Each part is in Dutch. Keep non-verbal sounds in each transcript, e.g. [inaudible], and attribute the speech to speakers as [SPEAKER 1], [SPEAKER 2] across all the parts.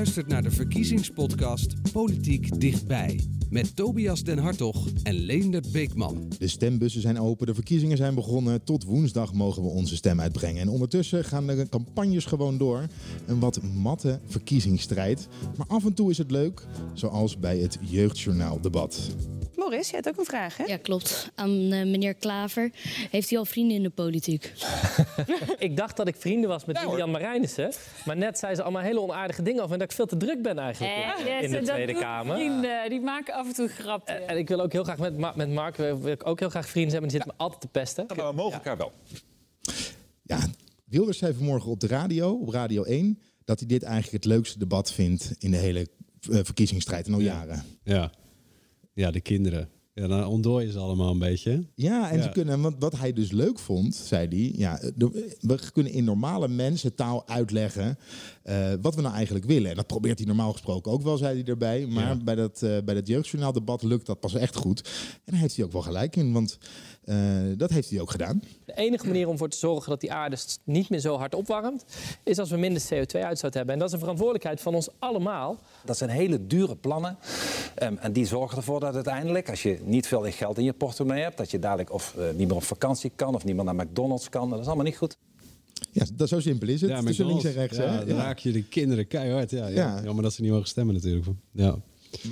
[SPEAKER 1] Luistert naar de verkiezingspodcast Politiek Dichtbij. Met Tobias Den Hartog en Leendert Beekman.
[SPEAKER 2] De stembussen zijn open, de verkiezingen zijn begonnen. Tot woensdag mogen we onze stem uitbrengen. En ondertussen gaan de campagnes gewoon door. Een wat matte verkiezingsstrijd. Maar af en toe is het leuk, zoals bij het Jeugdjournaal
[SPEAKER 3] Morris, jij hebt ook een vraag, hè?
[SPEAKER 4] Ja, klopt. Aan eh, meneer Klaver. Heeft u al vrienden in de politiek? [laughs]
[SPEAKER 5] Ik dacht dat ik vrienden was met Lilian Marijnissen. Maar net zei ze allemaal hele onaardige dingen over... en dat ik veel te druk ben eigenlijk in- in de Tweede Kamer.
[SPEAKER 6] Vrienden, die maken af en toe grappen.
[SPEAKER 5] En ik wil ook heel graag met, Ma- met Mark wil ik ook heel graag vrienden zijn... maar die zit me altijd te pesten.
[SPEAKER 7] Maar we mogen elkaar wel.
[SPEAKER 2] Ja, Wilders zei vanmorgen op de radio, op Radio 1, dat hij dit eigenlijk het leukste debat vindt in de hele eh, verkiezingsstrijd en al jaren.
[SPEAKER 8] Ja. Ja, de kinderen. Ja, dan ontdooien ze allemaal een beetje.
[SPEAKER 2] Ja, en
[SPEAKER 8] Ja.
[SPEAKER 2] ze kunnen, want wat hij dus leuk vond, zei hij, ja, we kunnen in normale mensentaal uitleggen eh, wat we nou eigenlijk willen. En dat probeert hij normaal gesproken ook wel, zei hij erbij. Maar
[SPEAKER 8] Ja.
[SPEAKER 2] bij dat, eh, bij dat jeugdjournaaldebat lukt dat pas echt goed. En daar heeft hij ook wel gelijk in, want eh, dat heeft hij ook gedaan.
[SPEAKER 5] De enige manier om voor te zorgen dat die aarde niet meer zo hard opwarmt... is als we minder CO2-uitstoot hebben. En dat is een verantwoordelijkheid van ons allemaal.
[SPEAKER 7] Dat zijn hele dure plannen. Ehm, en die zorgen ervoor dat uiteindelijk, als je niet veel geld in je portemonnee hebt, dat je dadelijk of niet meer op vakantie kan of niet meer naar McDonald's kan. Dat is allemaal niet goed.
[SPEAKER 2] Ja, dat, zo simpel is het.
[SPEAKER 8] Ja,
[SPEAKER 2] Tussen links en rechts.
[SPEAKER 8] Ja, dan
[SPEAKER 2] Ja.
[SPEAKER 8] raak je de kinderen keihard. Ja, ja.
[SPEAKER 2] Ja.
[SPEAKER 8] Jammer dat ze niet mogen stemmen natuurlijk. Ja.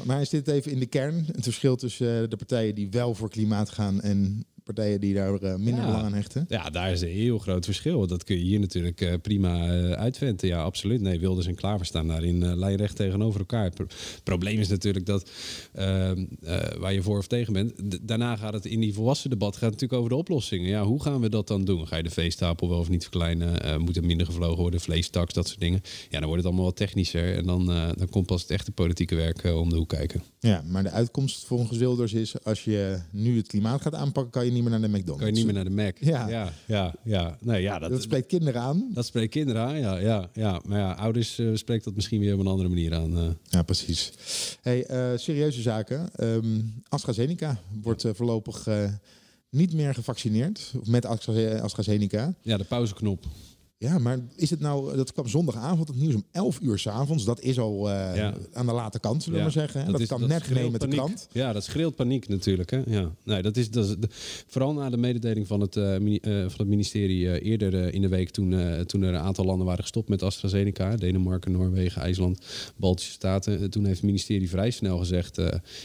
[SPEAKER 2] Maar hij zit even in de kern. Het verschil tussen eh, de partijen die wel voor klimaat gaan en partijen die daar eh, minder belang aan hechten.
[SPEAKER 8] ja, daar is een heel groot verschil. Dat kun je hier natuurlijk eh, prima eh, uitventen. Ja, absoluut. Nee, Wilders en Klaver staan daarin lijnrecht tegenover elkaar. Het pro- probleem is natuurlijk dat ehm, eh, waar je voor of tegen bent. daarna gaat het in die volwassen debat gaat natuurlijk over de oplossingen. Ja, hoe gaan we dat dan doen? Ga je de veestapel wel of niet verkleinen? Moet er minder gevlogen worden? Vleestaks, dat soort dingen. Ja, dan wordt het allemaal wat technischer. En dan, dan komt pas het echte politieke werk om de hoek kijken.
[SPEAKER 2] Ja, maar de uitkomst volgens Wilders is... als je nu het klimaat gaat aanpakken... kan je niet meer naar de McDonald's.
[SPEAKER 8] Kan je niet meer naar de Mac?
[SPEAKER 2] Ja.
[SPEAKER 8] ja, ja. ja. Nee, ja dat,
[SPEAKER 2] Dat spreekt kinderen aan.
[SPEAKER 8] dat spreekt kinderen aan, ja. ja, ja. Maar ja, ouders eh, spreekt dat misschien weer op een andere manier aan. eh.
[SPEAKER 2] Ja, precies. Hey, eh, serieuze zaken. Ehm, AstraZeneca wordt voorlopig niet meer gevaccineerd. Of met Astra- AstraZeneca.
[SPEAKER 8] ja, de pauzeknop.
[SPEAKER 2] Ja, maar is het nou... Dat kwam zondagavond, het nieuws om 11 uur s'avonds. Dat is al eh,
[SPEAKER 8] Ja.
[SPEAKER 2] aan de late kant, zullen we
[SPEAKER 8] Ja,
[SPEAKER 2] maar zeggen. hè? Dat,
[SPEAKER 8] is-
[SPEAKER 2] kwam net mee met de krant.
[SPEAKER 8] Ja, dat schreeuwt paniek natuurlijk. Hè? Ja. Nee, dat is, dat is vooral na de mededeling van het, eh, mini- eh, van het ministerie eerder in de week... Toen, toen er een aantal landen waren gestopt met AstraZeneca. Denemarken, Noorwegen, IJsland, Baltische Staten. Toen heeft het ministerie vrij snel gezegd...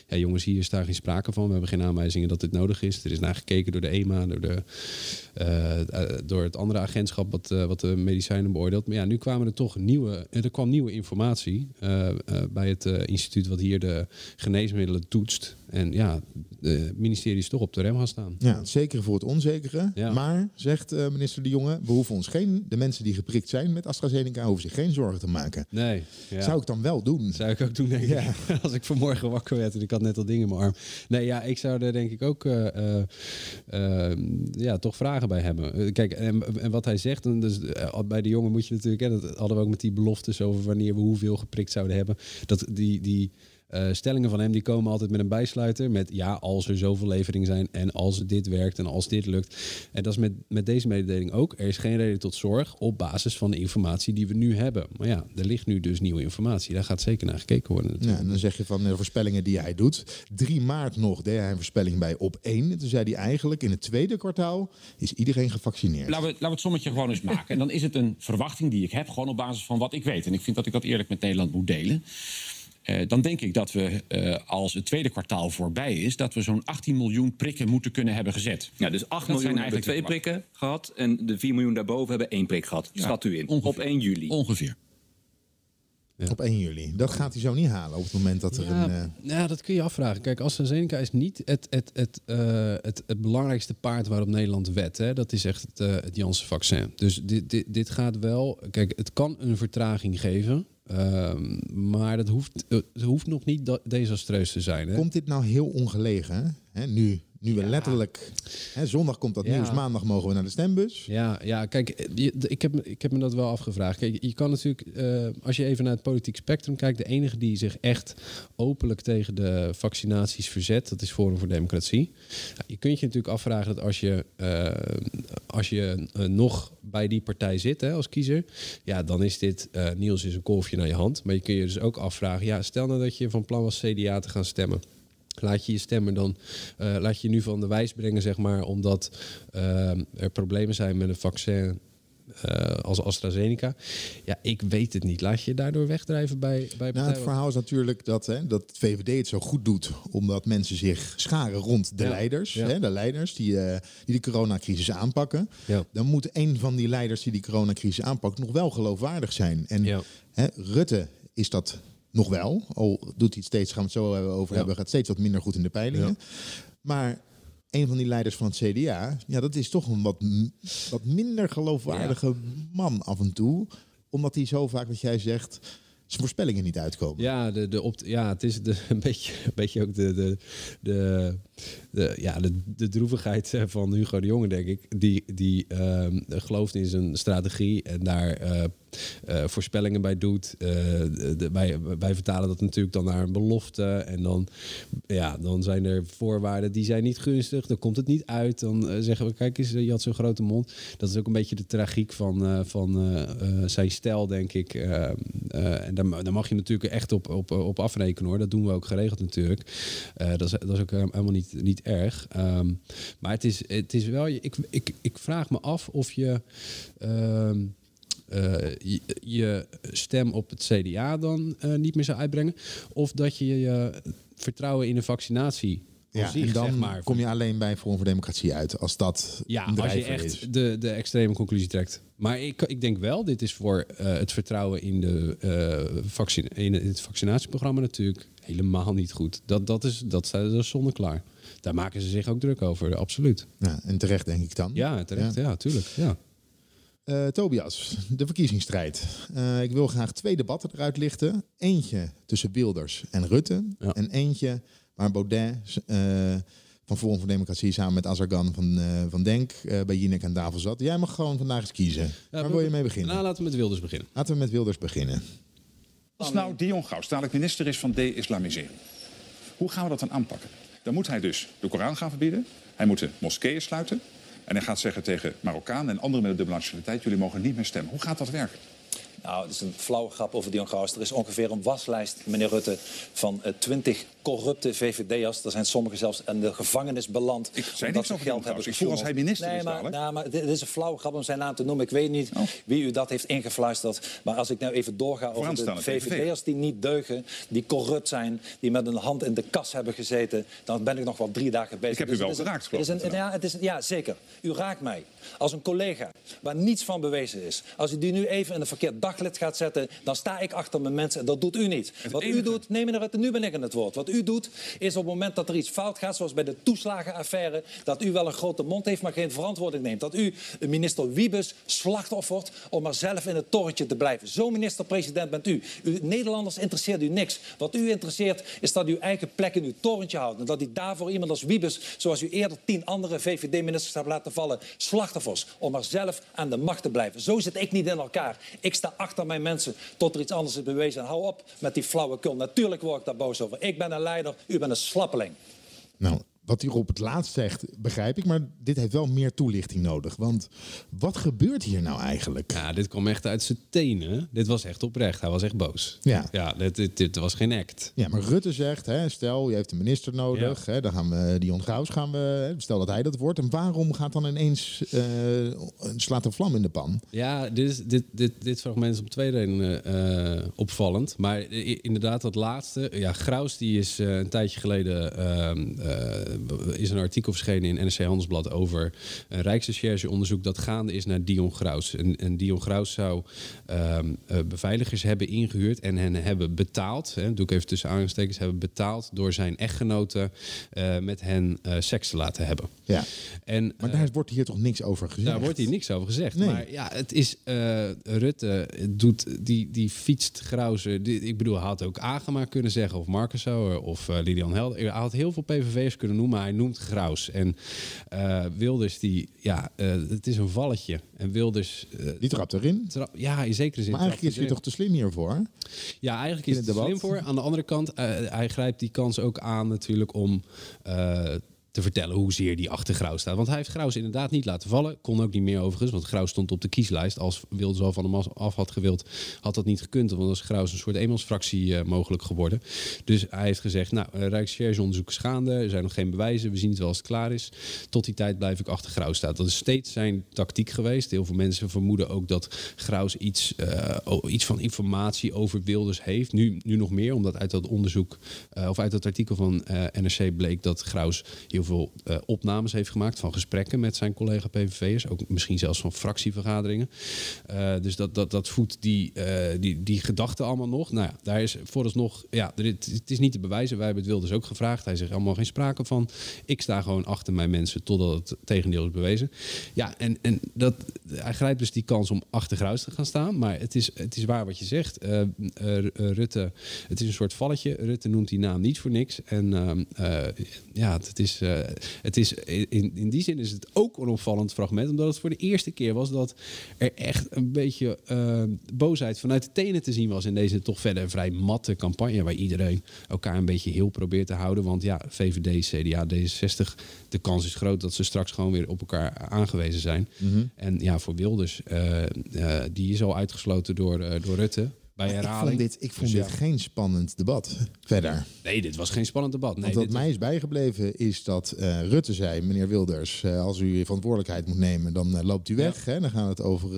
[SPEAKER 8] ja, jongens, hier is daar geen sprake van. We hebben geen aanwijzingen dat dit nodig is. Er is naar gekeken door de EMA, door, de, door het andere agentschap... Wat, wat de medicijnen beoordeelt. Maar ja, nu kwamen er toch nieuwe, er kwam nieuwe informatie... eh, eh, bij het eh, instituut wat hier de geneesmiddelen toetst. En ja, het ministerie is toch op de rem gaan staan.
[SPEAKER 2] Ja, het zekere voor het onzekere.
[SPEAKER 8] Ja.
[SPEAKER 2] Maar, zegt eh, minister De Jonge... we hoeven ons geen... de mensen die geprikt zijn met AstraZeneca... hoeven zich geen zorgen te maken.
[SPEAKER 8] Nee. Ja.
[SPEAKER 2] Zou ik dan wel doen?
[SPEAKER 8] Zou ik ook doen, denk
[SPEAKER 2] Ja.
[SPEAKER 8] ik. [laughs] Als ik vanmorgen wakker werd en ik had net al dingen in mijn arm. Nee, ja, ik zou er denk ik ook eh, eh, ja, toch vragen bij hebben. Kijk, en, en wat hij zegt, en dus, bij de jongen moet je natuurlijk... Hè, dat hadden we ook met die beloftes over wanneer we hoeveel geprikt zouden hebben. Dat die... die eh, stellingen van hem die komen altijd met een bijsluiter. Met ja, als er zoveel leveringen zijn en als dit werkt en als dit lukt. En dat is met, met deze mededeling ook. Er is geen reden tot zorg op basis van de informatie die we nu hebben. Maar ja, er ligt nu dus nieuwe informatie. Daar gaat zeker naar gekeken worden.
[SPEAKER 2] Ja,
[SPEAKER 8] natuurlijk.
[SPEAKER 2] en dan zeg je van de voorspellingen die hij doet. 3 maart nog deed hij een voorspelling bij op 1. Toen zei hij eigenlijk in het tweede kwartaal is iedereen gevaccineerd.
[SPEAKER 9] Laten we, laten we het sommetje gewoon eens maken. En dan is het een verwachting die ik heb, gewoon op basis van wat ik weet. En ik vind dat ik dat eerlijk met Nederland moet delen. Eh, dan denk ik dat we, eh, als het tweede kwartaal voorbij is... dat we zo'n 18 miljoen prikken moeten kunnen hebben gezet.
[SPEAKER 10] Ja, dus 8
[SPEAKER 9] Dat zijn
[SPEAKER 10] miljoen hebben
[SPEAKER 9] eigenlijk
[SPEAKER 10] twee prikken gehad en de 4 miljoen daarboven hebben één prik gehad.
[SPEAKER 9] Ja,
[SPEAKER 10] Schat u in.
[SPEAKER 9] ongeveer.
[SPEAKER 10] Op 1 juli.
[SPEAKER 9] Ongeveer.
[SPEAKER 2] Op 1 juli. Dat gaat hij zo niet halen op het moment dat er
[SPEAKER 8] Ja,
[SPEAKER 2] een... eh,
[SPEAKER 8] ja, dat kun je afvragen. Kijk, AstraZeneca is niet het, het, het, eh, het, het belangrijkste paard waarop Nederland wet. Hè. Dat is echt het, eh, het Janssen-vaccin. Dus dit, dit, dit gaat wel... Kijk, het kan een vertraging geven. Ehm, maar dat hoeft, het hoeft nog niet desastreus te zijn. Hè?
[SPEAKER 2] Komt dit nou heel ongelegen? Hè? Nu, nu we letterlijk... Hè, zondag komt dat
[SPEAKER 8] Ja.
[SPEAKER 2] nieuws, maandag mogen we naar de stembus.
[SPEAKER 8] Ja, ja kijk, ik heb, me- ik heb me dat wel afgevraagd. Kijk, je kan natuurlijk, eh, als je even naar het politiek spectrum kijkt, de enige die zich echt openlijk tegen de vaccinaties verzet, dat is Forum voor Democratie. Ja, je kunt je natuurlijk afvragen dat als je, eh, als je eh, nog bij die partij zit hè, als kiezer, ja, dan is dit, Niels is een kolfje naar je hand. Maar je kun je dus ook afvragen, ja, stel nou dat je van plan was CDA te gaan stemmen. Laat je je stemmen dan, eh, laat je nu van de wijs brengen, zeg maar, omdat eh, er problemen zijn met een vaccin eh, als AstraZeneca. Ja, ik weet het niet. Laat je je daardoor wegdrijven bij, bij
[SPEAKER 2] Nou, het verhaal is natuurlijk dat, hè, dat het VVD het zo goed doet, omdat mensen zich scharen rond de
[SPEAKER 8] Ja,
[SPEAKER 2] leiders.
[SPEAKER 8] ja.
[SPEAKER 2] Hè, de leiders die, die de coronacrisis aanpakken.
[SPEAKER 8] Ja.
[SPEAKER 2] Dan moet een van die leiders die die coronacrisis aanpakt nog wel geloofwaardig zijn. En hè, Rutte is dat nog wel. Al doet hij het steeds, gaan we het zo over hebben, gaat steeds wat minder goed in de peilingen. Maar een van die leiders van het CDA, ja, dat is toch een wat, wat minder geloofwaardige man af en toe. Omdat hij zo vaak, wat jij zegt, zijn voorspellingen niet uitkomen.
[SPEAKER 8] Ja, de, de ja, het is de, [laughs] een, beetje, een beetje ook de, de, de, de, ja, de, de droevigheid eh, van Hugo de Jonge, denk ik. Die, die ehm, gelooft in zijn strategie en daar eh, eh, voorspellingen bij doet. Eh, de, wij, wij vertalen dat natuurlijk dan naar een belofte. En dan, ja, dan zijn er voorwaarden die zijn niet gunstig. Dan komt het niet uit. Dan eh, zeggen we, kijk eens, je had zo'n grote mond. Dat is ook een beetje de tragiek van, van zijn stijl, denk ik. En daar, ma- daar mag je natuurlijk echt op, op, op afrekenen hoor. Dat doen we ook geregeld natuurlijk. Dat, is, dat is ook helemaal niet, niet erg. Ehm, maar het is, het is wel, ik, ik, ik vraag me af of je... ehm, eh, je, je stem op het CDA dan eh, niet meer zou uitbrengen. Of dat je je vertrouwen in de vaccinatie
[SPEAKER 2] Ja,
[SPEAKER 8] zich,
[SPEAKER 2] en dan
[SPEAKER 8] zeg maar,
[SPEAKER 2] kom je alleen bij Forum voor Democratie uit. Als dat
[SPEAKER 8] ja,
[SPEAKER 2] een
[SPEAKER 8] als je
[SPEAKER 2] is.
[SPEAKER 8] echt de, de extreme conclusie trekt. Maar ik, ik denk wel, dit is voor eh, het vertrouwen in, de, eh, vaccin in het vaccinatieprogramma natuurlijk helemaal niet goed. Dat, dat, is, dat, dat is zonneklaar. Daar maken ze zich ook druk over, absoluut.
[SPEAKER 2] Ja, en terecht denk ik dan.
[SPEAKER 8] Ja, terecht, ja, tuurlijk. Ja.
[SPEAKER 2] Eh, Tobias, de verkiezingsstrijd. Eh, ik wil graag twee debatten eruit lichten. Eentje tussen Wilders en Rutte. En eentje waar Baudet eh, van Forum voor Democratie samen met Azargan van, eh, van Denk eh, bij Jinek aan tafel zat. Jij mag gewoon vandaag eens kiezen. Waar wil je mee beginnen?
[SPEAKER 8] Nou, laten we met Wilders beginnen.
[SPEAKER 2] Laten we met Wilders beginnen.
[SPEAKER 11] Als nou Dion Gauws dadelijk minister is van de-islamisering, hoe gaan we dat dan aanpakken? Dan moet hij dus de Koran gaan verbieden. Hij moet de moskeeën sluiten. En hij gaat zeggen tegen Marokkanen en anderen met een dubbele nationaliteit... jullie mogen niet meer stemmen. Hoe gaat dat werken?
[SPEAKER 7] Nou, het is een flauwe grap over Dion Graus. Er is ongeveer een waslijst, meneer Rutte, van twintig corrupte VVD'ers. Er zijn sommigen zelfs in de gevangenis beland. Ik
[SPEAKER 11] zei niks over Dion Graus. Ik vroeg als hij minister
[SPEAKER 7] nee,
[SPEAKER 11] is
[SPEAKER 7] maar,
[SPEAKER 11] dadelijk.
[SPEAKER 7] nou, maar dit is een flauwe grap om zijn naam te noemen. Ik weet niet wie u dat heeft ingefluisterd. Maar als ik nou even doorga over de. VVD'ers die niet deugen, die corrupt zijn, die met een hand in de kas hebben gezeten, dan ben ik nog wel drie dagen bezig.
[SPEAKER 11] Ik heb u
[SPEAKER 7] Dus
[SPEAKER 11] wel geraakt, geloof ik,
[SPEAKER 7] ja, het is, ja, zeker. U raakt mij. Als een collega waar niets van bewezen is. Als u die nu even in een verkeerd daglid gaat zetten, dan sta ik achter mijn mensen. En dat doet u niet. Wat u doet, nee meneer Rutte, nu ben ik aan het woord. Wat u doet, is op het moment dat er iets fout gaat, zoals bij de toeslagenaffaire, dat u wel een grote mond heeft, maar geen verantwoording neemt. Dat u minister Wiebes slachtoffert om maar zelf in het torentje te blijven. Zo minister-president bent u. u. Nederlanders interesseert u niks. Wat u interesseert, is dat u uw eigen plek in uw torentje houdt. En dat u daarvoor iemand als Wiebes, zoals u eerder tien andere VVD-ministers hebt laten vallen, slachtoffers, om maar zelf aan de macht te blijven. Zo zit ik niet in elkaar. Ik sta achter mijn mensen tot er iets anders is bewezen. En hou op met die flauwekul. Natuurlijk word ik daar boos over. Ik ben een leider, u bent een slappeling.
[SPEAKER 2] Nou, wat u op het laatst zegt, begrijp ik. Maar dit heeft wel meer toelichting nodig. Want wat gebeurt hier nou eigenlijk?
[SPEAKER 8] Ja, dit kwam echt uit zijn tenen. Dit was echt oprecht. Hij was echt boos.
[SPEAKER 2] Ja.
[SPEAKER 8] Ja, dit, dit, dit was geen act.
[SPEAKER 2] Ja, maar Rutte zegt, hè, stel je heeft een minister nodig, hè, dan gaan we Dion Graus gaan we, stel dat hij dat wordt. En waarom gaat dan ineens eh, slaat een vlam in de pan?
[SPEAKER 8] Ja, dit, is, dit, dit, dit fragment is om twee redenen eh, opvallend. Maar inderdaad, dat laatste. Ja, Graus die is eh, een tijdje geleden ehm, eh, is een artikel verschenen in NRC Handelsblad over een Rijksrecherche-onderzoek dat gaande is naar Dion Graus. En, en Dion Graus zou ehm, eh, beveiligers hebben ingehuurd en hen hebben betaald, hè, doe ik even tussen aanstekens, hebben betaald door zijn echtgenoten eh, met hen eh, seks te laten hebben.
[SPEAKER 2] Ja.
[SPEAKER 8] En,
[SPEAKER 2] Maar daar wordt hier toch niks over gezegd?
[SPEAKER 8] daar wordt hier niks over gezegd.
[SPEAKER 2] Nee.
[SPEAKER 8] Maar ja, het is eh, Rutte doet die, die fietst. Die, ik bedoel, hij had ook Agema kunnen zeggen of Marcus of eh, Lilian Helder. Hij had heel veel PVV'ers kunnen noemen, maar hij noemt Graus. En eh, Wilders die, ja, eh, het is een valletje. En Wilders eh,
[SPEAKER 2] Die trapt erin.
[SPEAKER 8] ja, in zekere zin.
[SPEAKER 2] Maar eigenlijk is hij toch te slim hiervoor?
[SPEAKER 8] ja, eigenlijk is er
[SPEAKER 2] debat.
[SPEAKER 8] slim voor. Aan de andere kant, hij grijpt die kans ook aan natuurlijk om te vertellen hoezeer die achter Graus staat. Want hij heeft Graus inderdaad niet laten vallen. Kon ook niet meer overigens, want Graus stond op de kieslijst. Als Wilders al van hem af- af had gewild, had dat niet gekund. Want was Graus een soort eenmansfractie eh, mogelijk geworden. Dus hij heeft gezegd, nou, uh, Rijksrecherche-onderzoek is gaande. Er zijn nog geen bewijzen. We zien het wel als het klaar is. Tot die tijd blijf ik achter Graus staan. Dat is steeds zijn tactiek geweest. Heel veel mensen vermoeden ook dat Graus iets, eh, iets van informatie over Wilders heeft. Nu, nu nog meer, omdat uit dat onderzoek, eh, of uit dat artikel van eh, NRC bleek dat Graus heel veel eh, opnames heeft gemaakt van gesprekken met zijn collega PVV'ers. Ook misschien zelfs van fractievergaderingen. Eh, dus dat, dat, dat voedt die, eh, die, die gedachten allemaal nog. Nou ja, daar is vooralsnog, ja, het, is niet te bewijzen. Wij hebben het Wilders ook gevraagd. Hij zegt allemaal geen sprake van. Ik sta gewoon achter mijn mensen totdat het tegendeel is bewezen. Ja, en, en dat, hij grijpt dus die kans om achter Gruis te gaan staan. Maar het is, het is waar wat je zegt. Rutte, het is een soort valletje. Rutte noemt die naam niet voor niks. En ehm, eh, ja, het is, eh, het is in, in die zin is het ook een opvallend fragment. Omdat het voor de eerste keer was dat er echt een beetje eh, boosheid vanuit de tenen te zien was. In deze toch verder vrij matte campagne. Waar iedereen elkaar een beetje heel probeert te houden. Want ja, VVD, CDA, D66. De kans is groot dat ze straks gewoon weer op elkaar aangewezen zijn.
[SPEAKER 2] Mhm.
[SPEAKER 8] En ja, voor Wilders, eh, die is al uitgesloten door, door Rutte. Bij
[SPEAKER 2] Ik
[SPEAKER 8] herhaling.
[SPEAKER 2] vond dit, ik vond
[SPEAKER 8] Dus
[SPEAKER 2] dit
[SPEAKER 8] ja.
[SPEAKER 2] geen spannend debat verder.
[SPEAKER 8] Nee, dit was geen spannend debat. Nee,
[SPEAKER 2] Want wat
[SPEAKER 8] dit
[SPEAKER 2] mij is bijgebleven is dat eh, Rutte zei, meneer Wilders, eh, als u verantwoordelijkheid moet nemen, dan eh, loopt u weg. Hè? Dan gaan we het over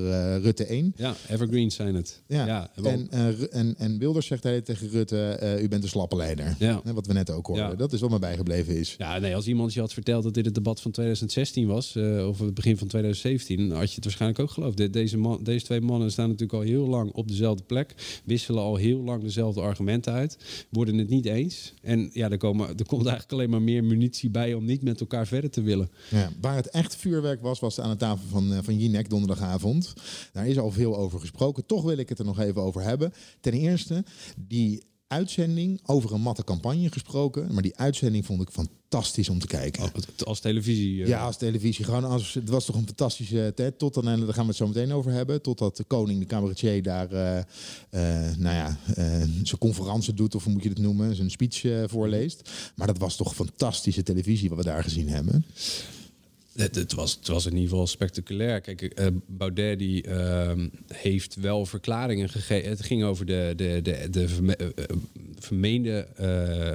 [SPEAKER 2] Rutte 1.
[SPEAKER 8] Ja, Evergreens zijn het.
[SPEAKER 2] Ja, en, en, en Wilders zegt hij tegen Rutte, u bent een slappe leider.
[SPEAKER 8] Ja.
[SPEAKER 2] Wat we net ook hoorden. Dat is wat mij bijgebleven is.
[SPEAKER 8] Ja, nee, als iemand je had verteld dat dit het debat van 2016 was, of het begin van 2017, had je het waarschijnlijk ook geloofd. De- Deze, man, deze twee mannen staan natuurlijk al heel lang op dezelfde plek, wisselen al heel lang dezelfde argumenten uit, worden het niet eens. En ja, er, komen, er komt eigenlijk alleen maar meer munitie bij om niet met elkaar verder te willen.
[SPEAKER 2] Ja, waar het echt vuurwerk was, was aan de tafel van, eh, van Jinek donderdagavond. Daar is al veel over gesproken. Toch wil ik het er nog even over hebben. Ten eerste, die uitzending over een matte campagne gesproken. Maar die uitzending vond ik fantastisch om te kijken.
[SPEAKER 8] Als televisie? eh,
[SPEAKER 2] Ja, als televisie. Gewoon als, het was toch een fantastische tijd. Tot dan, en daar gaan we het zo meteen over hebben. Totdat de koning, de cabaretier, daar eh, eh, nou ja, eh, zijn conferentie doet, of hoe moet je het noemen, zijn speech eh, voorleest. Maar dat was toch fantastische televisie wat we daar gezien hebben.
[SPEAKER 8] Het, het, was, het was in ieder geval spectaculair. Kijk, eh, Baudet die, ehm, heeft wel verklaringen gegeven. Het ging over de, de, de, de eh, eh, vermeende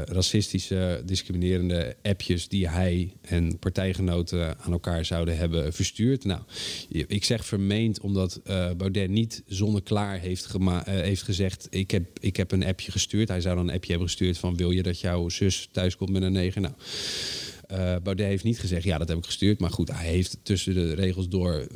[SPEAKER 8] racistische, discriminerende appjes die hij en partijgenoten aan elkaar zouden hebben verstuurd. Nou, ik zeg vermeend omdat Baudet niet zonneklaar heeft, heeft gezegd: ik heb, ik heb een appje gestuurd. Hij zou dan een appje hebben gestuurd van: wil je dat jouw zus thuiskomt met een negen? Nou. Eh, Baudet heeft niet gezegd, ja, dat heb ik gestuurd. Maar goed, hij heeft tussen de regels door eh,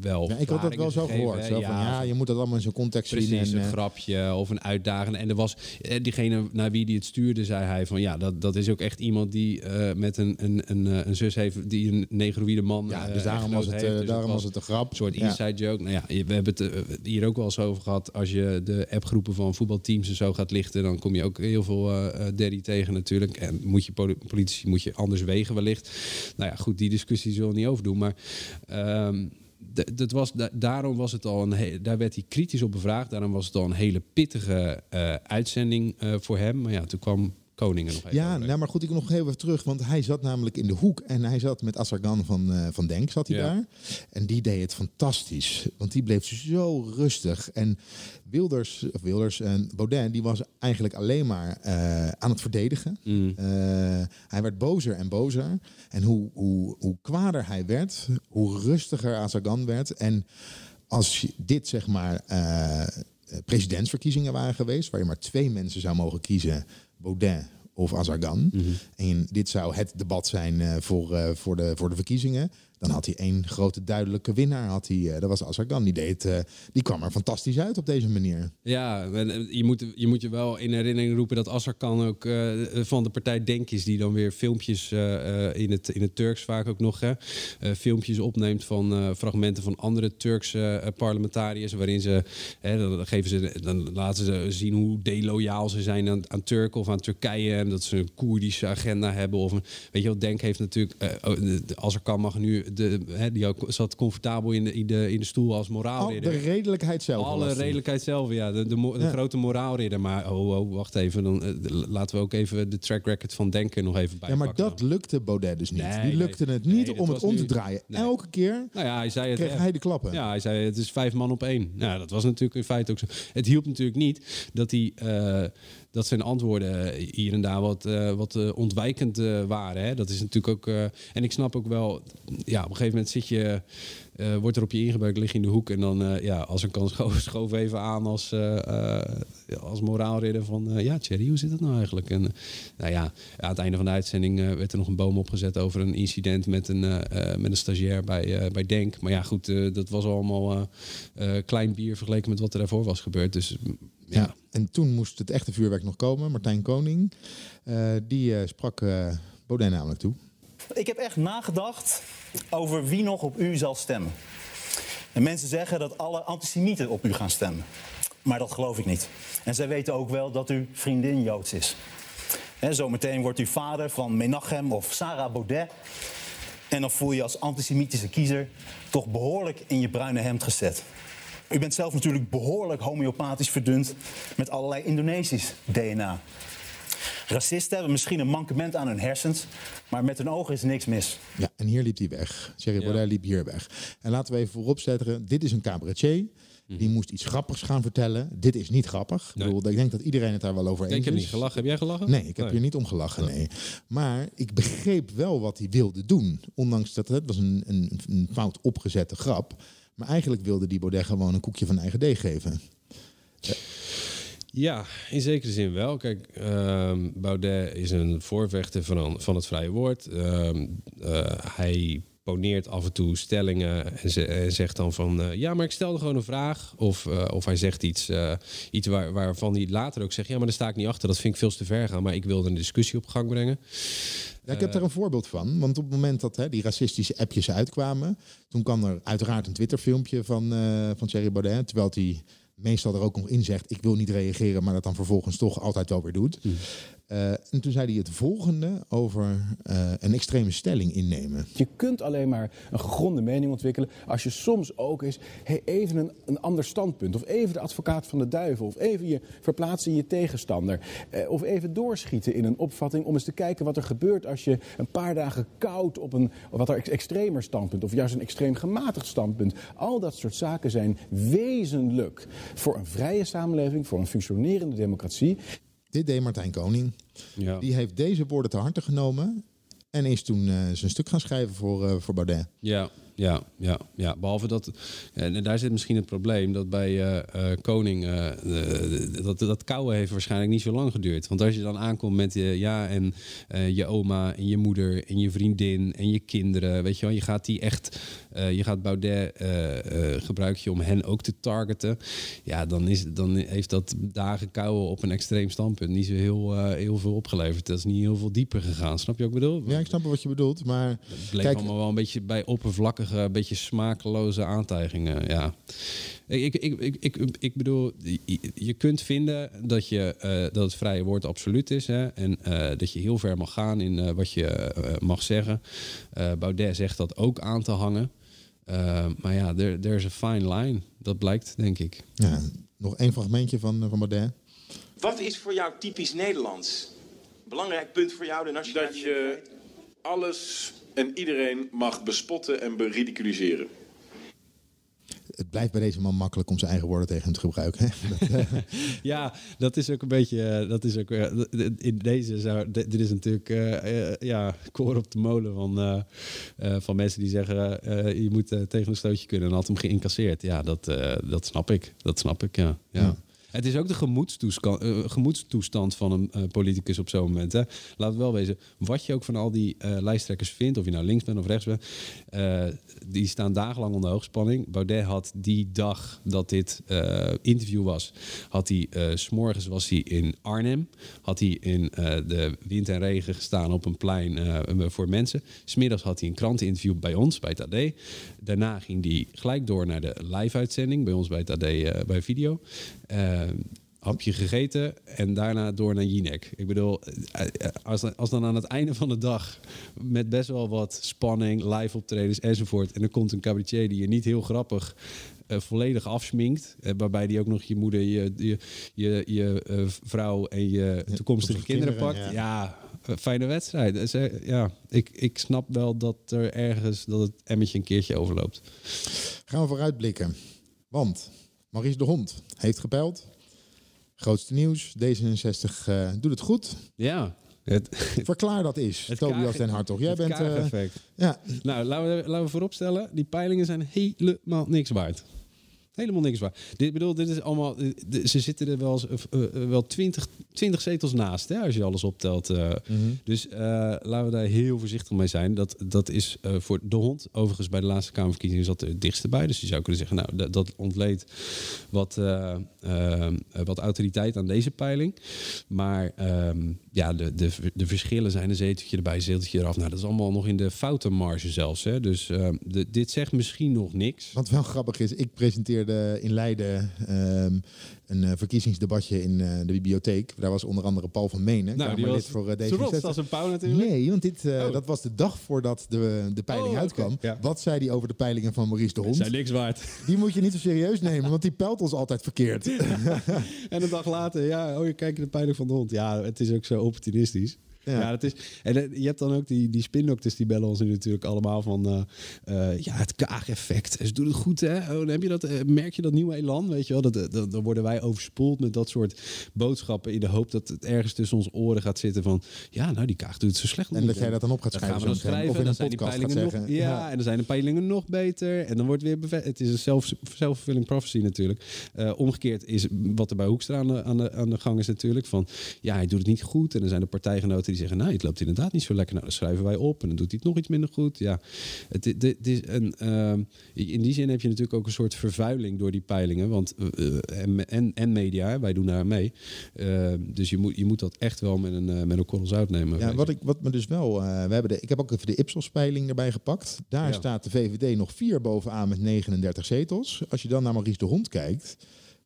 [SPEAKER 8] wel.
[SPEAKER 2] Ja, ik had dat wel zo gehoord. Zo van, ja, je moet dat allemaal in zijn context zien.
[SPEAKER 8] Precies,
[SPEAKER 2] En,
[SPEAKER 8] een
[SPEAKER 2] eh,
[SPEAKER 8] grapje of een uitdaging. En er was eh, diegene naar wie die het stuurde, zei hij van ja, dat, dat is ook echt iemand die met een, een, een, een zus heeft die een negroïde man.
[SPEAKER 2] Ja, dus daarom was het,
[SPEAKER 8] heeft. Dus
[SPEAKER 2] daarom was het een grap.
[SPEAKER 8] Een soort inside joke. Nou ja, we hebben het hier ook wel eens over gehad. Als je de appgroepen van voetbalteams en zo gaat lichten, dan kom je ook heel veel daddy tegen natuurlijk. En moet je poli- politici moet je anders wellicht. Nou ja, goed, die discussie zullen we niet over doen. Maar ehm, dat was, da- daarom was het al een daar werd hij kritisch op bevraagd. Daarom was het al een hele pittige eh, uitzending eh, voor hem. Maar ja, toen kwam Koningen nog even.
[SPEAKER 2] Ja, nou, maar goed, ik kom nog heel even terug. Want hij zat namelijk in de hoek. En hij zat met Asargan van, eh, van Denk, zat hij
[SPEAKER 8] Ja.
[SPEAKER 2] daar. En die deed het fantastisch. Want die bleef zo rustig. En Wilders, of Wilders en Baudet, die was eigenlijk alleen maar eh, aan het verdedigen.
[SPEAKER 8] Mm.
[SPEAKER 2] Eh, hij werd bozer en bozer. En hoe, hoe, hoe kwader hij werd, hoe rustiger Asargan werd. En als dit zeg maar presidentsverkiezingen waren geweest, waar je maar twee mensen zou mogen kiezen, Baudet of Azargan. En dit zou het debat zijn eh, voor, eh, voor, de, voor de verkiezingen. Dan had hij één grote duidelijke winnaar. Had hij, eh, dat was Azargan. Die, deed, eh, die kwam er fantastisch uit op deze manier.
[SPEAKER 8] Ja, eh, je moet, je moet je wel in herinnering roepen dat Azarkan ook van de partij Denk is, die dan weer filmpjes in, het, in het Turks vaak ook nog, hè, filmpjes opneemt van fragmenten van andere Turkse parlementariërs, waarin ze, hè, dan, geven ze, dan laten ze zien hoe deloyaal ze zijn aan, aan Turken of aan Turkije en dat ze een Koerdische agenda hebben. Of weet je wel, Denk heeft natuurlijk, oh, de Azarkan mag nu, de, hè, die ook, zat comfortabel in de, in de, in de stoel als
[SPEAKER 2] Al
[SPEAKER 8] moraalridder.
[SPEAKER 2] de redelijkheid zelf.
[SPEAKER 8] Alle redelijkheid zelf, ja. De, de, mo- de
[SPEAKER 2] Ja.
[SPEAKER 8] grote moraalridder. Maar oh, oh, wacht even. Dan, eh, laten we ook even de track record van Denken nog even
[SPEAKER 2] Ja,
[SPEAKER 8] bijpakken.
[SPEAKER 2] maar dat lukte Baudet dus niet.
[SPEAKER 8] Nee,
[SPEAKER 2] die lukte
[SPEAKER 8] nee.
[SPEAKER 2] het niet
[SPEAKER 8] Nee,
[SPEAKER 2] om het om te draaien. Elke keer
[SPEAKER 8] Nou ja, hij zei het.
[SPEAKER 2] kreeg
[SPEAKER 8] echt.
[SPEAKER 2] hij de klappen.
[SPEAKER 8] Ja, hij zei het is vijf man op één. Ja, dat was natuurlijk in feite ook zo. Het hielp natuurlijk niet dat, hij, eh, dat zijn antwoorden hier en daar wat, eh, wat eh, ontwijkend eh, waren. Hè. Dat is natuurlijk ook... eh, en ik snap ook wel... Ja, op een gegeven moment zit je... eh, wordt er op je ingebuikt, lig je in de hoek. En dan, eh, ja, als een kan [laughs] schoof, even aan als, eh, eh, als moraalridder van... eh, ja, Thierry, hoe zit het nou eigenlijk? En, eh, nou ja, aan het einde van de uitzending eh, werd er nog een boom opgezet over een incident met een, eh, eh, met een stagiair bij, eh, bij Denk. Maar ja, goed, eh, dat was allemaal eh, eh, klein bier vergeleken met wat er daarvoor was gebeurd. Dus ja.
[SPEAKER 2] Ja. En toen moest het echte vuurwerk nog komen. Martijn Koning, eh, die eh, sprak eh Baudet namelijk toe.
[SPEAKER 12] Ik heb echt nagedacht over wie nog op u zal stemmen. En mensen zeggen dat alle antisemieten op u gaan stemmen. Maar dat geloof ik niet. En zij weten ook wel dat uw vriendin Joods is. En zometeen wordt u vader van Menachem of Sarah Baudet. En dan voel je als antisemitische kiezer toch behoorlijk in je bruine hemd gezet. U bent zelf natuurlijk behoorlijk homeopathisch verdund met allerlei Indonesisch DNA. Racisten hebben misschien een mankement aan hun hersens, maar met hun ogen is niks mis.
[SPEAKER 2] Ja, en hier liep hij weg. Thierry Baudet liep hier weg. En laten we even vooropzetten, dit is een cabaretier. Die moest iets grappigs gaan vertellen. Dit is niet grappig. Ik,
[SPEAKER 8] Mhm.
[SPEAKER 2] Bedoel, ik denk dat iedereen het daar wel over
[SPEAKER 8] Ik
[SPEAKER 2] eens
[SPEAKER 8] heb
[SPEAKER 2] is.
[SPEAKER 8] niet gelachen. Heb jij gelachen?
[SPEAKER 2] Nee, ik heb
[SPEAKER 8] Nee.
[SPEAKER 2] hier niet om gelachen, nee. Maar ik begreep wel wat hij wilde doen. Ondanks dat het was een, een, een fout opgezette grap. Maar eigenlijk wilde die Baudet gewoon een koekje van eigen deeg geven.
[SPEAKER 8] Ja, in zekere zin wel. Kijk, ehm, Baudet is een voorvechter van, van het vrije woord. Ehm, eh, hij poneert af en toe stellingen en, ze- en zegt dan van... eh, ja, maar ik stelde gewoon een vraag. Of, eh, of hij zegt iets, eh, iets waar, waarvan hij later ook zegt... ja, maar daar sta ik niet achter, dat vind ik veel te ver gaan. Maar ik wilde een discussie op gang brengen.
[SPEAKER 2] Ja, ik heb daar een voorbeeld van. Want op het moment dat hè, die racistische appjes uitkwamen... toen kwam er uiteraard een Twitter-filmpje van, van Thierry Baudet... terwijl hij meestal er ook nog in zegt... ik wil niet reageren, maar dat dan vervolgens toch altijd wel weer doet. Eh, en toen zei hij het volgende over eh, een extreme stelling innemen.
[SPEAKER 13] Je kunt alleen maar een gegronde mening ontwikkelen als je soms ook eens hey, even een, een ander standpunt, of even de advocaat van de duivel, of even je verplaatsen in je tegenstander, eh, of even doorschieten in een opvatting om eens te kijken wat er gebeurt als je een paar dagen koud op een wat er ex- extremer standpunt, of juist een extreem gematigd standpunt. Al dat soort zaken zijn wezenlijk voor een vrije samenleving, voor een functionerende democratie.
[SPEAKER 2] Dit deed Martijn Koning.
[SPEAKER 8] Ja.
[SPEAKER 2] Die heeft deze woorden te harte genomen... en is toen eh, zijn stuk gaan schrijven voor, eh, voor Baudet.
[SPEAKER 8] Ja, ja, ja, ja. Behalve dat, en daar zit misschien het probleem dat bij eh, Koning, eh, dat, dat kouwen heeft waarschijnlijk niet zo lang geduurd. Want als je dan aankomt met je, ja, en je oma en je moeder en je vriendin en je kinderen, weet je wel, je gaat die echt, je gaat Baudet gebruik je om hen ook te targeten. Ja, dan, is, dan heeft dat dagen kouwen op een extreem standpunt niet zo heel, heel veel opgeleverd. Dat is niet heel veel dieper gegaan. Snap je wat ik bedoel?
[SPEAKER 2] Ja, ik snap wat je bedoelt, maar...
[SPEAKER 8] Het bleef
[SPEAKER 2] Kijk,
[SPEAKER 8] allemaal wel een beetje bij een beetje smakeloze aantijgingen. Ja. Ik, ik, ik, ik, ik, bedoel, je, kunt vinden dat, je, eh, dat het vrije woord absoluut is. Hè, en eh, dat je heel ver mag gaan in eh, wat je mag zeggen. Eh, Baudet zegt dat ook aan te hangen. Maar ja, there, there's a fine line. Dat blijkt, denk ik.
[SPEAKER 2] Ja, nog één fragmentje van, van Baudet.
[SPEAKER 14] Wat is voor jou typisch Nederlands? Belangrijk punt voor jou, de nationale
[SPEAKER 15] Dat je alles en iedereen mag bespotten en beridiculiseren.
[SPEAKER 2] Het blijft bij deze man makkelijk om zijn eigen woorden tegen hem te gebruiken. [laughs] [laughs]
[SPEAKER 8] Ja, dat is ook een beetje. eh, Dat is ook, eh, in deze zou. Dit is natuurlijk. eh, ja, koor op de molen van, eh, eh, van mensen die zeggen. eh, je moet tegen een stootje kunnen. En had hem geïncasseerd. Ja, dat, eh, dat snap ik. Dat snap ik, ja. ja.
[SPEAKER 2] Ja.
[SPEAKER 8] Het is ook de gemoedstoestand, eh, gemoedstoestand van een eh, politicus op zo'n moment. Hè. Laat wel wezen, wat je ook van al die eh, lijsttrekkers vindt, of je nou links bent of rechts bent, die staan dagenlang onder hoogspanning. Baudet had die dag dat dit interview was, had hij, s s'morgens was hij in Arnhem, had hij in de wind en regen gestaan op een plein voor mensen. Smiddags had hij een kranteninterview bij ons, bij het AD. Daarna ging hij gelijk door naar de live-uitzending bij ons bij het AD bij video. Hapje gegeten en daarna door naar Jinek. Ik bedoel, eh, eh, als, als dan aan het einde van de dag met best wel wat spanning, live optredens enzovoort, en er komt een cabaretier die je niet heel grappig eh, volledig afsminkt, eh, waarbij die ook nog je moeder, je, je, je, je eh, vrouw en je toekomstige kinderen,
[SPEAKER 2] kinderen,
[SPEAKER 8] pakt.
[SPEAKER 2] ja.
[SPEAKER 8] Ja, eh, fijne wedstrijd. Dus, eh, ja, ik, ik snap wel dat er ergens dat het emmetje een keertje overloopt.
[SPEAKER 2] Gaan we vooruitblikken. Want Maurice de Hond heeft gepeld. Grootste nieuws. D66 eh, doet het goed.
[SPEAKER 8] Ja. [laughs]
[SPEAKER 2] Verklaar dat is,
[SPEAKER 8] Het
[SPEAKER 2] Tobias den Hartog. Jij
[SPEAKER 8] het
[SPEAKER 2] bent... eh, ja.
[SPEAKER 8] Nou, laten we, laten we vooropstellen, die peilingen zijn helemaal niks waard. Helemaal niks waard. Dit, bedoel, dit is allemaal, eh, ze zitten er wel, eh, wel 20, 20 zetels naast, hè, als je alles optelt. eh. Dus laten we daar heel voorzichtig mee zijn. Dat, dat is voor de hond, overigens bij de laatste Kamerverkiezingen zat er het dichtste bij. Dus je zou kunnen zeggen, nou, dat, dat ontleed wat, wat autoriteit aan deze peiling. Maar ehm, ja, de, de, de verschillen zijn een zeteltje erbij, een zeteltje eraf. Nou, dat is allemaal nog in de foutenmarge zelfs. Hè. Dus de, dit zegt misschien nog niks.
[SPEAKER 2] Wat wel grappig is, ik presenteerde in Leiden ehm, een eh, verkiezingsdebatje in eh, de bibliotheek. Daar was onder andere Paul van Menen,
[SPEAKER 8] Nou, die was
[SPEAKER 2] voor eh,
[SPEAKER 8] zo
[SPEAKER 2] D66.
[SPEAKER 8] rots als een pauw natuurlijk.
[SPEAKER 2] Nee, want dit,
[SPEAKER 8] Oh.
[SPEAKER 2] dat was de dag voordat de, de peiling
[SPEAKER 8] Oh,
[SPEAKER 2] uitkwam.
[SPEAKER 8] Ja.
[SPEAKER 2] Wat zei hij over de peilingen van Maurice de Hond?
[SPEAKER 8] zijn niks waard.
[SPEAKER 2] Die moet je niet zo serieus nemen, want die peilt ons altijd verkeerd. [laughs]
[SPEAKER 8] En een dag later, ja, oh, je kijkt de peiling van de hond. Ja, het is ook zo opportunistisch.
[SPEAKER 2] Ja.
[SPEAKER 8] Ja, dat is, en eh, je hebt dan ook die, die spindokters die bellen ons nu natuurlijk allemaal van eh, eh, ja, het kaageffect. Ze doen het goed, hè? Oh, dan heb je dat, merk je dat nieuwe elan, weet je wel? Dat, dat, dan worden wij overspoeld met dat soort boodschappen in de hoop dat het ergens tussen onze oren gaat zitten van ja, nou die kaag doet het zo slecht.
[SPEAKER 2] En dat jij dat dan op gaat schrijven
[SPEAKER 8] gaan we dan schrijven.
[SPEAKER 2] of in
[SPEAKER 8] dan
[SPEAKER 2] een
[SPEAKER 8] zijn die
[SPEAKER 2] podcast gaat
[SPEAKER 8] nog, ja,
[SPEAKER 2] Ja.
[SPEAKER 8] en dan zijn de peilingen nog beter. En dan wordt weer Het is een self- self-fulfilling prophecy natuurlijk. Omgekeerd is wat er bij Hoekstra aan de, aan, de, aan de gang is natuurlijk. Van ja, hij doet het niet goed. En dan zijn er partijgenoten die zeggen, nou, het loopt inderdaad niet zo lekker. Nou, dan schrijven wij op. En dan doet hij het nog iets minder goed. Ja, het, het, het is een, ehm, in die zin heb je natuurlijk ook een soort vervuiling door die peilingen. Want, eh, en, en, en media, wij doen daar mee. Eh, dus je moet, je moet dat echt wel met een, eh, met een korrel zout nemen.
[SPEAKER 2] Ja, wat, ik, wat me dus wel. eh, we hebben de, ik heb ook even de Ipsos-peiling erbij gepakt. Daar
[SPEAKER 8] Ja.
[SPEAKER 2] staat de VVD nog vier bovenaan met 39 zetels. Als je dan naar Maurice de Hond kijkt.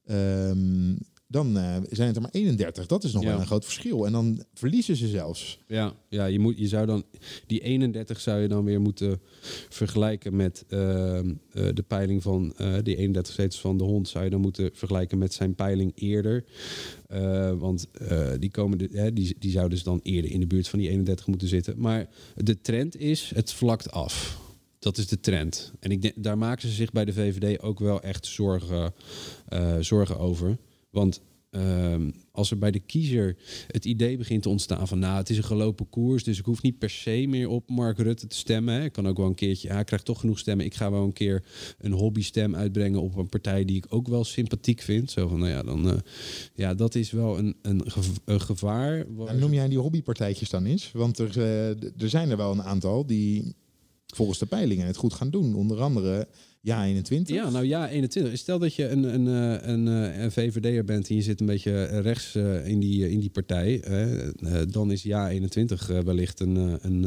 [SPEAKER 2] ehm, dan eh, zijn het er maar 31. Dat is nog
[SPEAKER 8] Ja.
[SPEAKER 2] wel een groot verschil. En dan verliezen ze zelfs.
[SPEAKER 8] Ja, ja je, moet, je zou dan die 31 zou je dan weer moeten vergelijken met ehm, eh, de peiling van eh, die 31 zetels van de hond. Zou je dan moeten vergelijken met zijn peiling eerder. Eh, want eh, die, komen de, hè, die, die zou dus dan eerder in de buurt van die 31 moeten zitten. Maar de trend is, het vlakt af. Dat is de trend. En ik denk, daar maken ze zich bij de VVD ook wel echt zorgen, eh, zorgen over. Want ehm, als er bij de kiezer het idee begint te ontstaan van... nou, het is een gelopen koers, dus ik hoef niet per se meer op Mark Rutte te stemmen. Ik kan ook wel een keertje, ja, ik krijg toch genoeg stemmen. Ik ga wel een keer een hobbystem uitbrengen op een partij die ik ook wel sympathiek vind. Zo van, nou ja, dan, eh, ja dat is wel een, een, gev- een gevaar.
[SPEAKER 2] En noem jij die hobbypartijtjes dan eens? Want er, eh, er zijn er wel een aantal die volgens de peilingen het goed gaan doen. Onder andere Ja 21.
[SPEAKER 8] Ja, nou ja, 21. Stel dat je een, een, eh, een, eh, een VVD'er bent en je zit een beetje rechts eh, in, die, in die partij. hè, dan is ja 21 eh, wellicht een, een,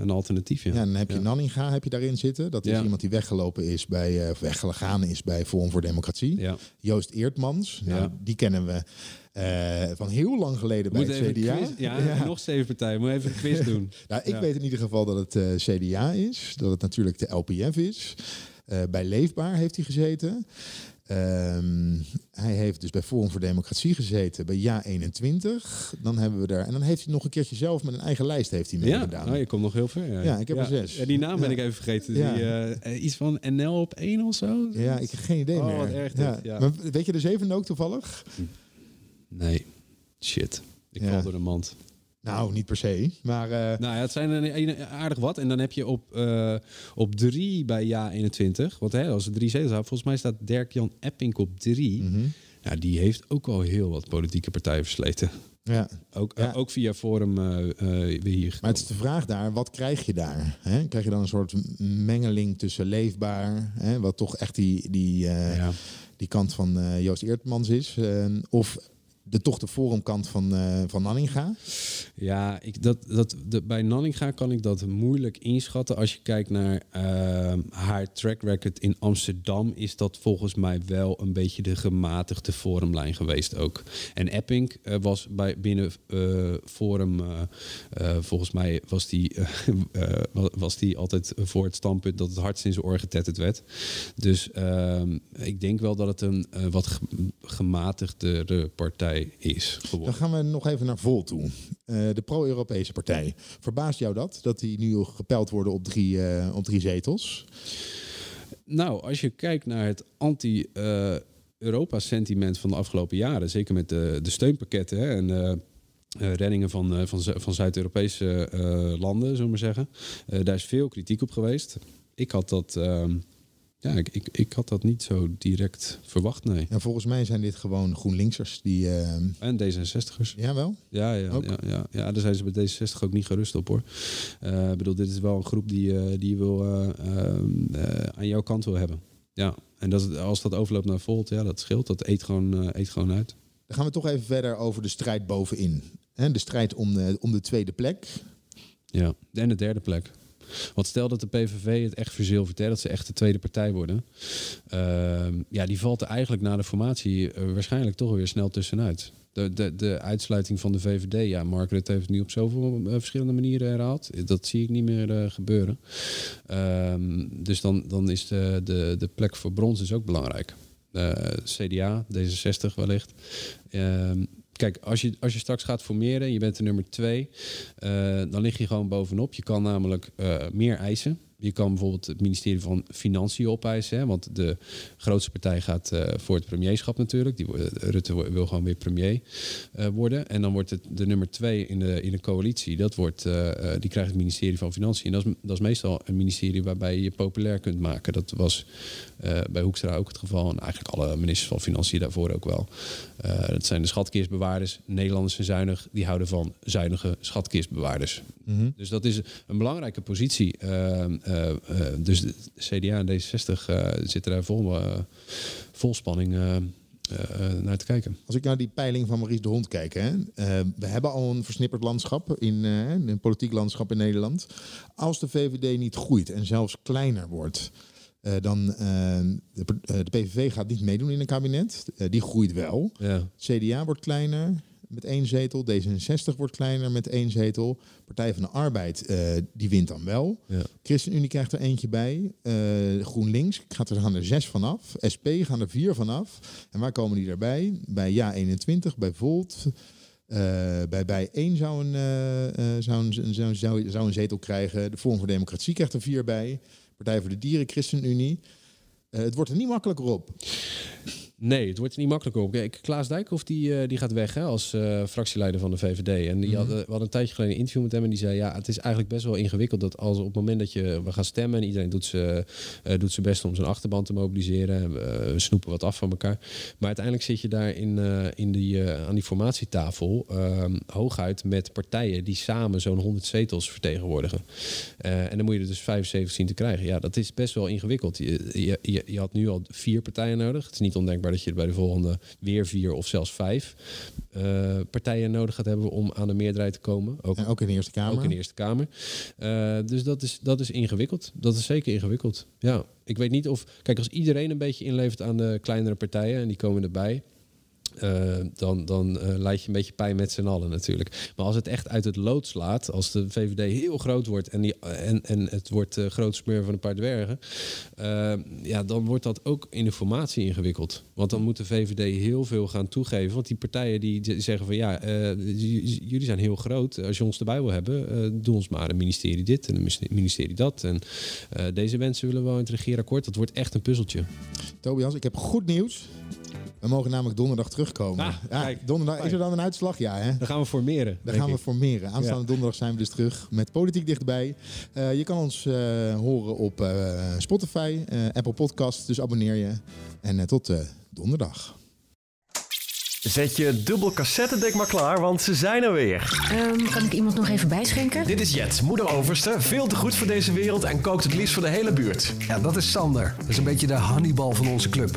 [SPEAKER 8] een alternatief. Ja.
[SPEAKER 2] Ja, dan heb je
[SPEAKER 8] Ja.
[SPEAKER 2] Nanninga heb je daarin zitten. Dat is
[SPEAKER 8] Ja.
[SPEAKER 2] iemand die weggelopen is bij, of weggegaan is bij Forum voor Democratie. Joost Eertmans, nou,
[SPEAKER 8] Ja.
[SPEAKER 2] die kennen we van heel lang geleden bij het CDA.
[SPEAKER 8] quiz- ja, [laughs] nog zeven partijen. Moet even een quiz doen. [laughs]
[SPEAKER 2] nou, ik
[SPEAKER 8] Ja.
[SPEAKER 2] weet in ieder geval dat het CDA is, dat het natuurlijk de LPF is. Eh, bij Leefbaar heeft hij gezeten. Ehm, hij heeft dus bij Forum voor Democratie gezeten, bij Ja 21. Dan hebben we daar. En dan heeft hij nog een keertje zelf met een eigen lijst heeft hij
[SPEAKER 8] Ja,
[SPEAKER 2] meegedaan.
[SPEAKER 8] oh, je komt nog heel ver. Ja,
[SPEAKER 2] Ja, ik heb er zes.
[SPEAKER 8] Ja, die naam ben ik even vergeten. Die, eh, eh, iets van NL op één of zo?
[SPEAKER 2] Ja, ik heb geen idee
[SPEAKER 8] Oh,
[SPEAKER 2] meer.
[SPEAKER 8] wat erg dit,
[SPEAKER 2] ja. Maar weet je de zevende ook toevallig?
[SPEAKER 8] Nee, shit. Ik val door de mand.
[SPEAKER 2] Nou, niet per se. Maar eh,
[SPEAKER 8] Nou ja, het zijn er een- aardig wat. En dan heb je op, eh, op drie bij Ja 21. Want hè, als er drie zetels zijn, volgens mij staat Dirk-Jan Epping op drie.
[SPEAKER 2] Mhm.
[SPEAKER 8] ja, die heeft ook al heel wat politieke partijen versleten.
[SPEAKER 2] Ja.
[SPEAKER 8] Ook, ook via Forum eh, eh, weer hier.
[SPEAKER 2] Maar het is de vraag daar, wat krijg je daar? Hè? Krijg je dan een soort mengeling tussen leefbaar, hè, wat toch echt die, die, die kant van Joost Eertmans is, of de toch de forumkant van, eh van Nanninga?
[SPEAKER 8] Ja, ik, dat, dat, de, bij Nanninga kan ik dat moeilijk inschatten. Als je kijkt naar ehm, haar track record in Amsterdam, is dat volgens mij wel een beetje de gematigde forumlijn geweest ook. En Epping eh, was bij, binnen eh, Forum, eh, eh, volgens mij was die, [laughs] eh, eh, wa- was die altijd voor het standpunt dat het hardst in zijn oor getetterd werd. Dus ehm, ik denk wel dat het een eh, wat ge- gematigdere partij is geworden.
[SPEAKER 2] Dan gaan we nog even naar Volt toe. Eh, de pro-Europese partij. Verbaast jou dat, dat die nu gepeld worden op drie, eh, op drie zetels?
[SPEAKER 8] Nou, als je kijkt naar het anti-Europa-sentiment van de afgelopen jaren, zeker met de, de steunpakketten hè, en eh, reddingen van, van, van Zuid-Europese landen, zullen we maar zeggen, daar is veel kritiek op geweest. Ik had dat, ehm, ja, ik, ik, ik had dat niet zo direct verwacht, nee.
[SPEAKER 2] En volgens mij zijn dit gewoon GroenLinksers die... eh,
[SPEAKER 8] En D66'ers.
[SPEAKER 2] Jawel?
[SPEAKER 8] Ja, ja,
[SPEAKER 2] Ook?
[SPEAKER 8] ja, ja, ja, daar zijn ze bij D66 ook niet gerust op hoor. Eh, Ik bedoel, dit is wel een groep die, eh, die je wil, eh, ehm, eh, aan jouw kant wil hebben. Ja, en dat, als dat overloopt naar Volt, ja, dat scheelt. Dat eet gewoon, eet gewoon uit.
[SPEAKER 2] Dan gaan we toch even verder over de strijd bovenin. Hè, de strijd om de, om de tweede plek.
[SPEAKER 8] Ja, en de derde plek. Want stel dat de PVV het echt verzilvert, dat ze echt de tweede partij worden. ehm, ja, die valt er eigenlijk na de formatie eh, waarschijnlijk toch weer snel tussenuit. De, de, de uitsluiting van de VVD, ja, Margaret heeft het nu op zoveel eh, verschillende manieren herhaald. Dat zie ik niet meer eh, gebeuren. Ehm, dus dan, dan is de, de, de plek voor brons is ook belangrijk. CDA, D66 wellicht. Kijk, als je, als je straks gaat formeren, je bent de nummer twee, eh, dan lig je gewoon bovenop. Je kan namelijk eh, meer eisen. Je kan bijvoorbeeld het ministerie van Financiën opeisen. Hè, want de grootste partij gaat eh, voor het premierschap natuurlijk. Die, wo- Rutte wil gewoon weer premier eh, worden. En dan wordt het de nummer twee in de, in de coalitie. Dat wordt, eh, eh, die krijgt het ministerie van Financiën. En dat is, dat is meestal een ministerie waarbij je je populair kunt maken. Dat was eh, bij Hoekstra ook het geval. En eigenlijk alle ministers van Financiën daarvoor ook wel. Eh, dat zijn de schatkistbewaarders. Nederlanders zijn zuinig. Die houden van zuinige schatkistbewaarders.
[SPEAKER 2] Mhm.
[SPEAKER 8] Dus dat is een belangrijke positie. Eh, eh, dus de CDA en D66 eh, zitten daar vol, vol spanning naar te kijken.
[SPEAKER 2] Als ik naar die peiling van Maurice de Hond kijk, hè, we hebben al een versnipperd landschap in een politiek landschap in Nederland. Als de VVD niet groeit en zelfs kleiner wordt, dan eh, de, de PVV gaat niet meedoen in een kabinet. Die groeit wel.
[SPEAKER 8] Ja.
[SPEAKER 2] CDA wordt kleiner met één zetel. D66 wordt kleiner met één zetel. Partij van de Arbeid eh, die wint dan wel.
[SPEAKER 8] Ja.
[SPEAKER 2] ChristenUnie krijgt er eentje bij. Eh, GroenLinks gaat er, gaan er zes vanaf. SP gaan er vier vanaf. En waar komen die erbij? Bij Ja 21, bij Volt. eh, bij bij 1 zou een, zou, een, zou, zou, zou een zetel krijgen. De Forum voor Democratie krijgt er vier bij. Partij voor de Dieren, ChristenUnie. Het wordt er niet makkelijker op.
[SPEAKER 8] Nee, het wordt er niet makkelijker op. Kijk, Klaas Dijkhoff die, eh, die gaat weg hè, als eh, fractieleider van de VVD. En die had,
[SPEAKER 2] Mhm.
[SPEAKER 8] eh, we hadden een tijdje geleden een interview met hem en die zei... ja, het is eigenlijk best wel ingewikkeld dat als op het moment dat je... we gaan stemmen en iedereen doet zijn doet zijn best om zijn achterban te mobiliseren. en We, snoepen wat af van elkaar. Maar uiteindelijk zit je daar in, in die, aan die formatietafel... ehm, hooguit met partijen die samen zo'n 100 zetels vertegenwoordigen. En dan moet je er dus 75 zien te krijgen. Ja, dat is best wel ingewikkeld. Je, je, je, je had nu al vier partijen nodig. Het is niet ondenkbaar dat je bij de volgende weer vier of zelfs vijf eh, partijen nodig gaat hebben om aan de meerderheid te komen. Ook,
[SPEAKER 2] En ook in de Eerste Kamer.
[SPEAKER 8] Ook in de Eerste Kamer. Eh, dus dat is, dat is ingewikkeld. Dat is zeker ingewikkeld. Ja, ik weet niet of. Kijk, als iedereen een beetje inlevert aan de kleinere partijen en die komen erbij. Eh, dan dan eh, leid je een beetje pijn met z'n allen natuurlijk. Maar als het echt uit het lood slaat, als de VVD heel groot wordt en, die, en, en het wordt eh groot smeur van een paar dwergen, ja, dan wordt dat ook in de formatie ingewikkeld. Want dan moet de VVD heel veel gaan toegeven. Want die partijen die zeggen van ja, jullie zijn heel groot. Als je ons erbij wil hebben, doe ons maar een ministerie dit en een ministerie dat. En deze mensen willen wel in het regeerakkoord. Dat wordt echt een puzzeltje.
[SPEAKER 2] Tobias, ik heb goed nieuws. We mogen namelijk donderdag terugkomen.
[SPEAKER 8] Ah,
[SPEAKER 2] ja,
[SPEAKER 8] kijk.
[SPEAKER 2] donderdag, is er dan een uitslag? Ja, hè?
[SPEAKER 8] Dan gaan we formeren.
[SPEAKER 2] Dan gaan we formeren. Aanstaande
[SPEAKER 8] Ja.
[SPEAKER 2] donderdag zijn we dus terug met Politiek Dichtbij. Eh, je kan ons eh, horen op eh, Spotify, eh, Apple Podcasts, dus abonneer je. En tot eh, donderdag.
[SPEAKER 16] Zet je dubbel cassettedek maar klaar, want ze zijn er weer.
[SPEAKER 17] Ehm, kan ik iemand nog even bijschenken?
[SPEAKER 16] Dit is Jet, moeder overste, veel te goed voor deze wereld en kookt het liefst voor de hele buurt.
[SPEAKER 18] Ja, dat is Sander. Dat is een beetje de Hannibal van onze club.